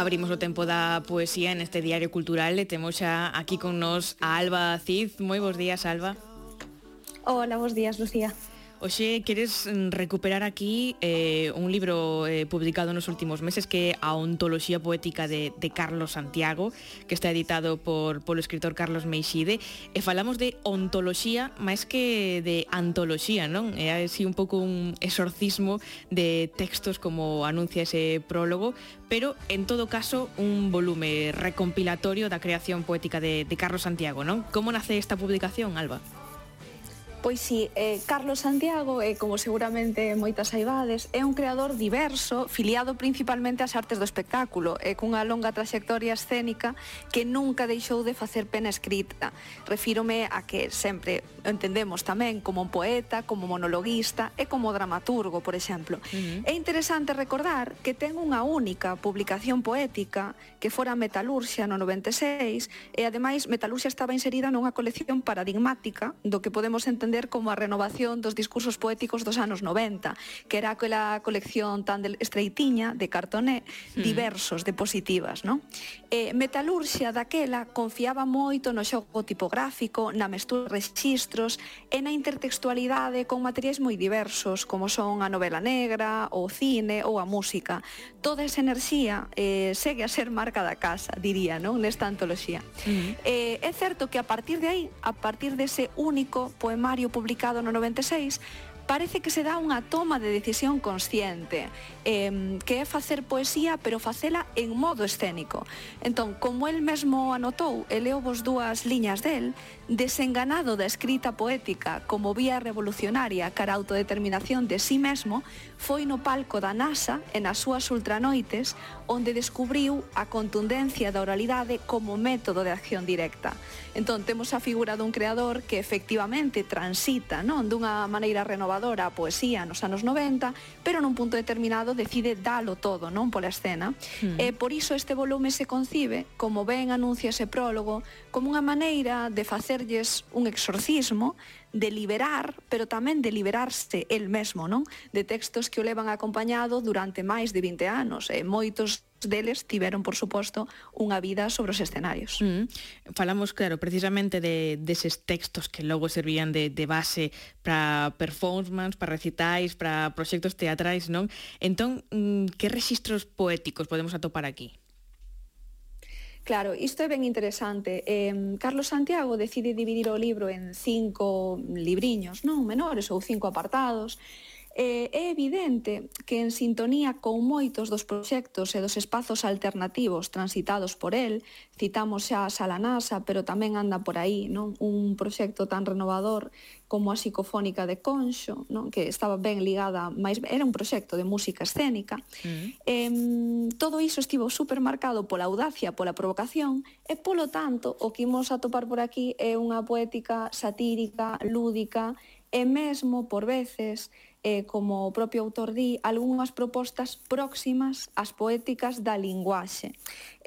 Abrimos o tempo da poesía en este diario cultural e temos xa aquí con nos a Alba Cid. Moi bos días, Alba. Hola, bos días, Lucía. Oxe, queres mm, recuperar aquí eh, un libro eh, publicado nos últimos meses que é a ontoloxía poética de, de Carlos Santiago, que está editado por polo escritor Carlos Meixide, e falamos de ontoloxía máis que de antoloxía, non? É así un pouco un exorcismo de textos como anuncia ese prólogo, pero en todo caso un volume recompilatorio da creación poética de, de Carlos Santiago, non? Como nace esta publicación, Alba? Pois si, sí, eh, Carlos Santiago, eh, como seguramente moitas saibades, é un creador diverso, filiado principalmente ás artes do espectáculo, e eh, cunha longa trayectoria escénica que nunca deixou de facer pena escrita. Refírome a que sempre entendemos tamén como un poeta, como monologuista e como dramaturgo, por exemplo. Uh -huh. É interesante recordar que ten unha única publicación poética que fora Metalurxia no 96 e ademais Metalurxia estaba inserida nunha colección paradigmática do que podemos entender entender como a renovación dos discursos poéticos dos anos 90, que era aquela colección tan estreitiña de cartoné mm. diversos de positivas, non? Eh, Metalurxia daquela confiaba moito no xogo tipográfico, na mestura de registros e na intertextualidade con materiais moi diversos, como son a novela negra, o cine ou a música. Toda esa enerxía eh, segue a ser marca da casa, diría, non? Nesta antoloxía. Mm. Eh, é certo que a partir de aí, a partir dese único poemario diario publicado no 96, parece que se dá unha toma de decisión consciente, eh, que é facer poesía, pero facela en modo escénico. Entón, como el mesmo anotou, e leo vos dúas liñas del, desenganado da escrita poética como vía revolucionaria cara a autodeterminación de sí mesmo, foi no palco da NASA en as súas ultranoites onde descubriu a contundencia da oralidade como método de acción directa. Entón, temos a figura dun creador que efectivamente transita non dunha maneira renovadora a poesía nos anos 90, pero nun punto determinado decide dalo todo non pola escena. Mm. E por iso este volume se concibe, como ben anuncia ese prólogo, como unha maneira de facer facerlles un exorcismo de liberar, pero tamén de liberarse el mesmo, non? De textos que o levan acompañado durante máis de 20 anos, e moitos deles tiveron, por suposto, unha vida sobre os escenarios. Mm. Falamos, claro, precisamente de deses textos que logo servían de, de base para performance, para recitais, para proxectos teatrais, non? Entón, mm, que registros poéticos podemos atopar aquí? Claro, isto é ben interesante. Eh, Carlos Santiago decide dividir o libro en cinco libriños, non menores, ou cinco apartados, Eh, é evidente que en sintonía con moitos dos proxectos e dos espazos alternativos transitados por el, citamos xa a Sala NASA, pero tamén anda por aí non un proxecto tan renovador como a psicofónica de Conxo, non? que estaba ben ligada, máis era un proxecto de música escénica. Mm. Eh, todo iso estivo supermarcado pola audacia, pola provocación, e polo tanto, o que imos atopar por aquí é unha poética satírica, lúdica, e mesmo, por veces, eh, como o propio autor di, algunhas propostas próximas ás poéticas da linguaxe.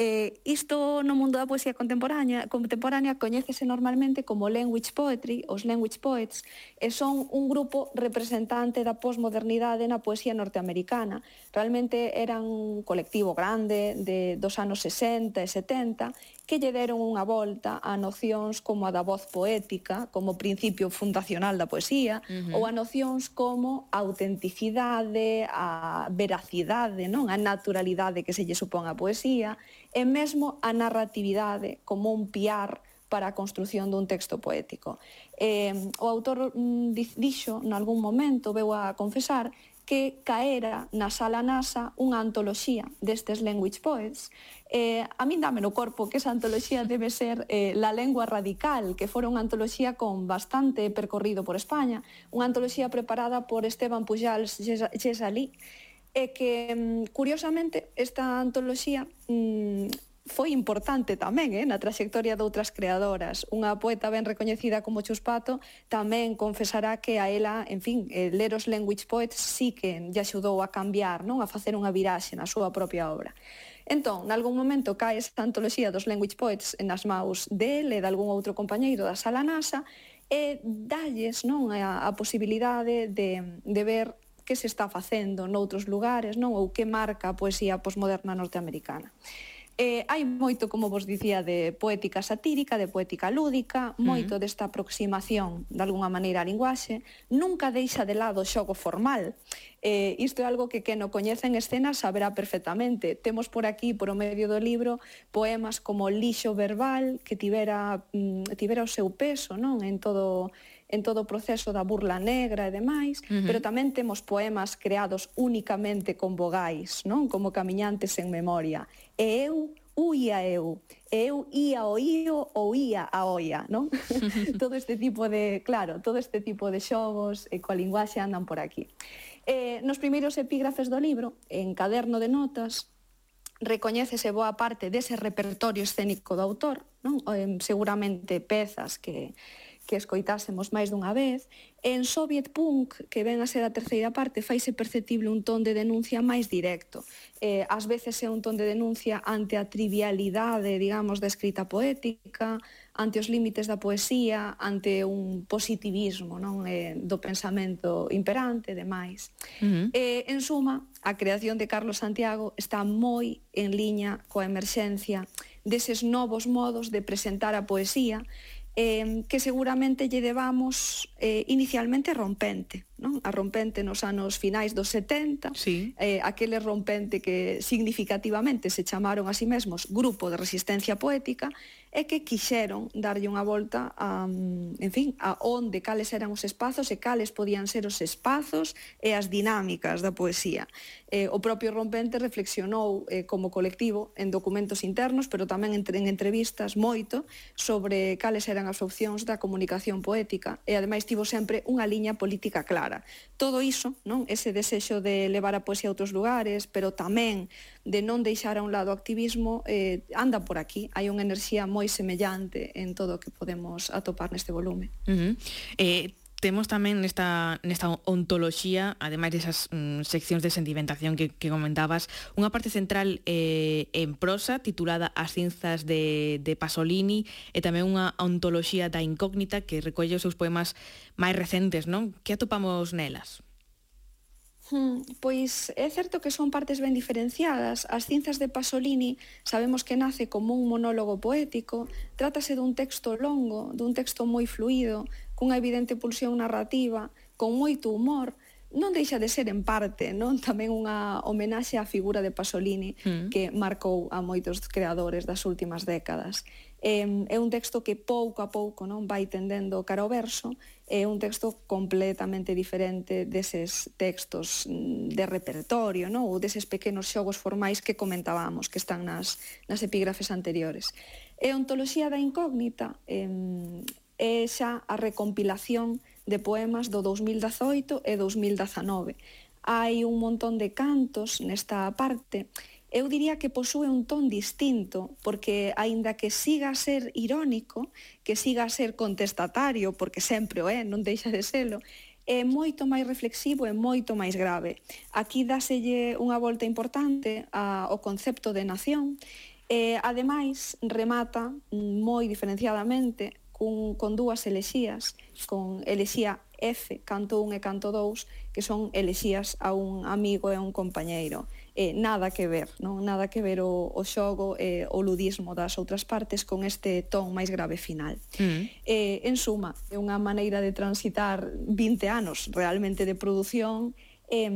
Eh, isto no mundo da poesía contemporánea, contemporánea coñécese normalmente como language poetry, os language poets, e son un grupo representante da posmodernidade na poesía norteamericana. Realmente eran un colectivo grande de dos anos 60 e 70 que lle deron unha volta a nocións como a da voz poética, como principio fundacional da poesía, uh -huh. ou a nocións como a autenticidade, a veracidade, non a naturalidade que se lle supón a poesía, e mesmo a narratividade como un piar para a construción dun texto poético. Eh, o autor mm, dixo, nalgún momento, veu a confesar, que caera na sala NASA unha antoloxía destes language poets. Eh, a min dame no corpo que esa antoloxía debe ser eh, La lengua radical, que fora unha antoloxía con bastante percorrido por España, unha antoloxía preparada por Esteban Pujals Gesalí, e que, mm, curiosamente, esta antoloxía mm, foi importante tamén eh, na traxectoria de outras creadoras. Unha poeta ben recoñecida como Chuspato tamén confesará que a ela, en fin, eh, Leros Language Poets sí que lle axudou a cambiar, non a facer unha viraxe na súa propia obra. Entón, nalgún momento cae esta antoloxía dos Language Poets nas maus dele, de algún outro compañeiro da sala NASA, e dalles non a, a posibilidade de, de ver que se está facendo noutros lugares non ou que marca a poesía posmoderna norteamericana. Eh, hai moito, como vos dicía, de poética satírica, de poética lúdica, mm. moito uh -huh. desta aproximación, de alguna maneira, á linguaxe. Nunca deixa de lado o xogo formal. Eh, isto é algo que que no coñece en escena saberá perfectamente. Temos por aquí, por o medio do libro, poemas como Lixo verbal, que tivera, mm, tivera o seu peso non en todo en todo o proceso da burla negra e demais, uh -huh. pero tamén temos poemas creados únicamente con vogais, non como Camiñantes en memoria. E eu uía eu, eu ia o io ou ia a oia, non? todo este tipo de, claro, todo este tipo de xogos e coa linguaxe andan por aquí. Eh, nos primeiros epígrafes do libro, en Caderno de Notas, recoñécese boa parte dese repertorio escénico do autor, non? Eh, seguramente pezas que, que escoitásemos máis dunha vez. En Soviet Punk, que ven a ser a terceira parte, faise perceptible un ton de denuncia máis directo. Eh, ás veces é un ton de denuncia ante a trivialidade, digamos, da escrita poética, ante os límites da poesía, ante un positivismo non eh, do pensamento imperante e demais. Uh -huh. eh, en suma, a creación de Carlos Santiago está moi en liña coa emerxencia deses novos modos de presentar a poesía eh, que seguramente lle debamos eh, inicialmente rompente non? a rompente nos anos finais dos 70, sí. eh, aquele rompente que significativamente se chamaron a sí mesmos Grupo de Resistencia Poética, e que quixeron darlle unha volta a, mm, en fin, a onde, cales eran os espazos e cales podían ser os espazos e as dinámicas da poesía. Eh, o propio Rompente reflexionou eh, como colectivo en documentos internos, pero tamén en, en entrevistas moito sobre cales eran as opcións da comunicación poética e ademais tivo sempre unha liña política clara Todo iso, non ese desexo de levar a poesía a outros lugares, pero tamén de non deixar a un lado o activismo, eh, anda por aquí. Hai unha enerxía moi semellante en todo o que podemos atopar neste volume. Uh -huh. eh, temos tamén nesta, nesta ontoloxía, ademais desas mm, seccións de sentimentación que, que comentabas, unha parte central eh, en prosa titulada As cinzas de, de Pasolini e tamén unha ontoloxía da incógnita que recolle os seus poemas máis recentes, non? Que atopamos nelas? Hmm, pois é certo que son partes ben diferenciadas. As cinzas de Pasolini sabemos que nace como un monólogo poético, trátase dun texto longo, dun texto moi fluido, cunha evidente pulsión narrativa, con moito humor, non deixa de ser en parte, non tamén unha homenaxe á figura de Pasolini mm. que marcou a moitos creadores das últimas décadas. É, é un texto que pouco a pouco non vai tendendo cara ao verso, é un texto completamente diferente deses textos mm, de repertorio, non? ou deses pequenos xogos formais que comentábamos, que están nas, nas epígrafes anteriores. É ontoloxía da incógnita, é, é xa a recompilación de poemas do 2018 e 2019. Hai un montón de cantos nesta parte. Eu diría que posúe un ton distinto, porque aínda que siga a ser irónico, que siga a ser contestatario, porque sempre o é, non deixa de selo, é moito máis reflexivo e moito máis grave. Aquí dáselle unha volta importante a, ao concepto de nación, e ademais remata moi diferenciadamente cun, con dúas elexías con Elexía F, canto 1 e canto 2, que son elexías a un amigo e a un compañeiro. Eh, nada que ver, non nada que ver o, o xogo e eh, o ludismo das outras partes con este ton máis grave final. Mm. Eh, en suma, é unha maneira de transitar 20 anos realmente de produción e eh,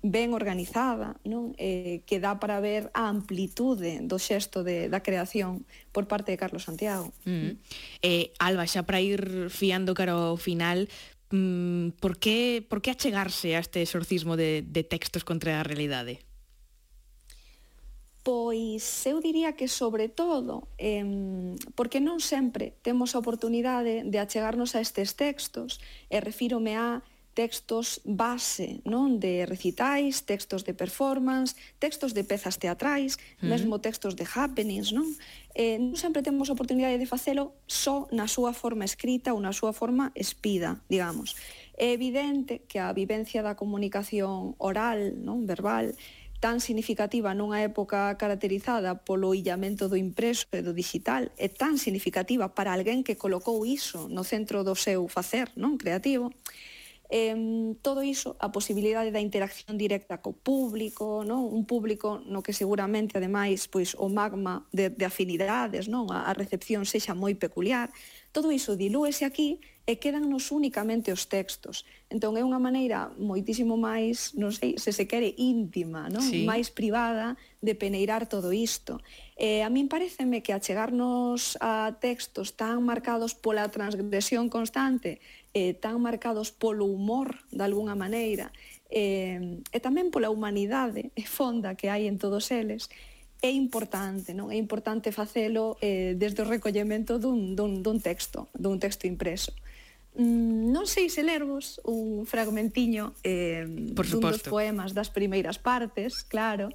ben organizada, non? Eh, que dá para ver a amplitude do xesto de, da creación por parte de Carlos Santiago. Mm. Eh, Alba, xa para ir fiando cara ao final, mm, por, que, por que achegarse a este exorcismo de, de textos contra a realidade? Pois eu diría que sobre todo eh, porque non sempre temos a oportunidade de achegarnos a estes textos e refírome a textos base, non de recitais, textos de performance, textos de pezas teatrais, uh -huh. mesmo textos de happenings, non? Eh, non sempre temos a oportunidade de facelo só na súa forma escrita ou na súa forma espida, digamos. É evidente que a vivencia da comunicación oral, non verbal, tan significativa nunha época caracterizada polo illamento do impreso e do digital é tan significativa para alguén que colocou iso no centro do seu facer non creativo eh, todo iso, a posibilidade da interacción directa co público, non? un público no que seguramente, ademais, pois, o magma de, de afinidades, non? A, a recepción sexa moi peculiar, todo iso dilúese aquí e quedannos únicamente os textos. Entón é unha maneira moitísimo máis, non sei, se se quere íntima, non? Sí. máis privada de peneirar todo isto. E a min pareceme que achegarnos a textos tan marcados pola transgresión constante, eh, tan marcados polo humor, de alguna maneira, eh, e tamén pola humanidade e fonda que hai en todos eles, é importante, non? É importante facelo eh, desde o recollemento dun, dun, dun texto, dun texto impreso. Mm, non sei se lervos un fragmentiño eh, Por dun dos poemas das primeiras partes, claro.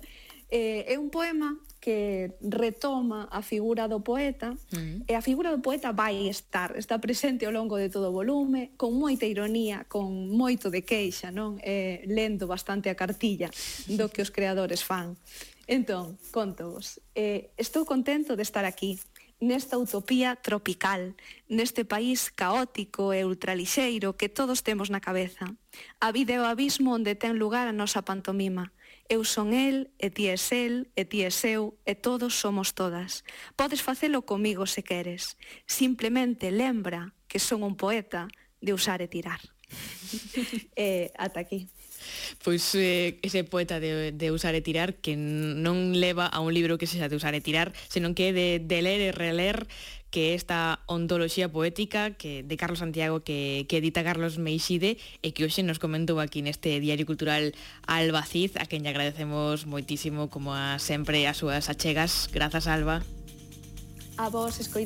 Eh, é un poema que retoma a figura do poeta uh -huh. e a figura do poeta vai estar, está presente ao longo de todo o volume, con moita ironía, con moito de queixa, non? Eh, lendo bastante a cartilla do que os creadores fan. Entón, conto vos, eh, estou contento de estar aquí, nesta utopía tropical, neste país caótico e ultralixeiro que todos temos na cabeza. A vida é o abismo onde ten lugar a nosa pantomima. Eu son el, e ti és el, e ti és eu, e todos somos todas. Podes facelo comigo se queres. Simplemente lembra que son un poeta de usar e tirar. eh, ata aquí. Pois eh, ese poeta de, de usar e tirar que non leva a un libro que sexa de usar e tirar, senón que é de, de ler e reler que esta ontoloxía poética que de Carlos Santiago que, que edita Carlos Meixide e que hoxe nos comentou aquí neste Diario Cultural Albaciz, a quen lle agradecemos moitísimo como a sempre as súas achegas. Grazas, Alba. A vos, escoita.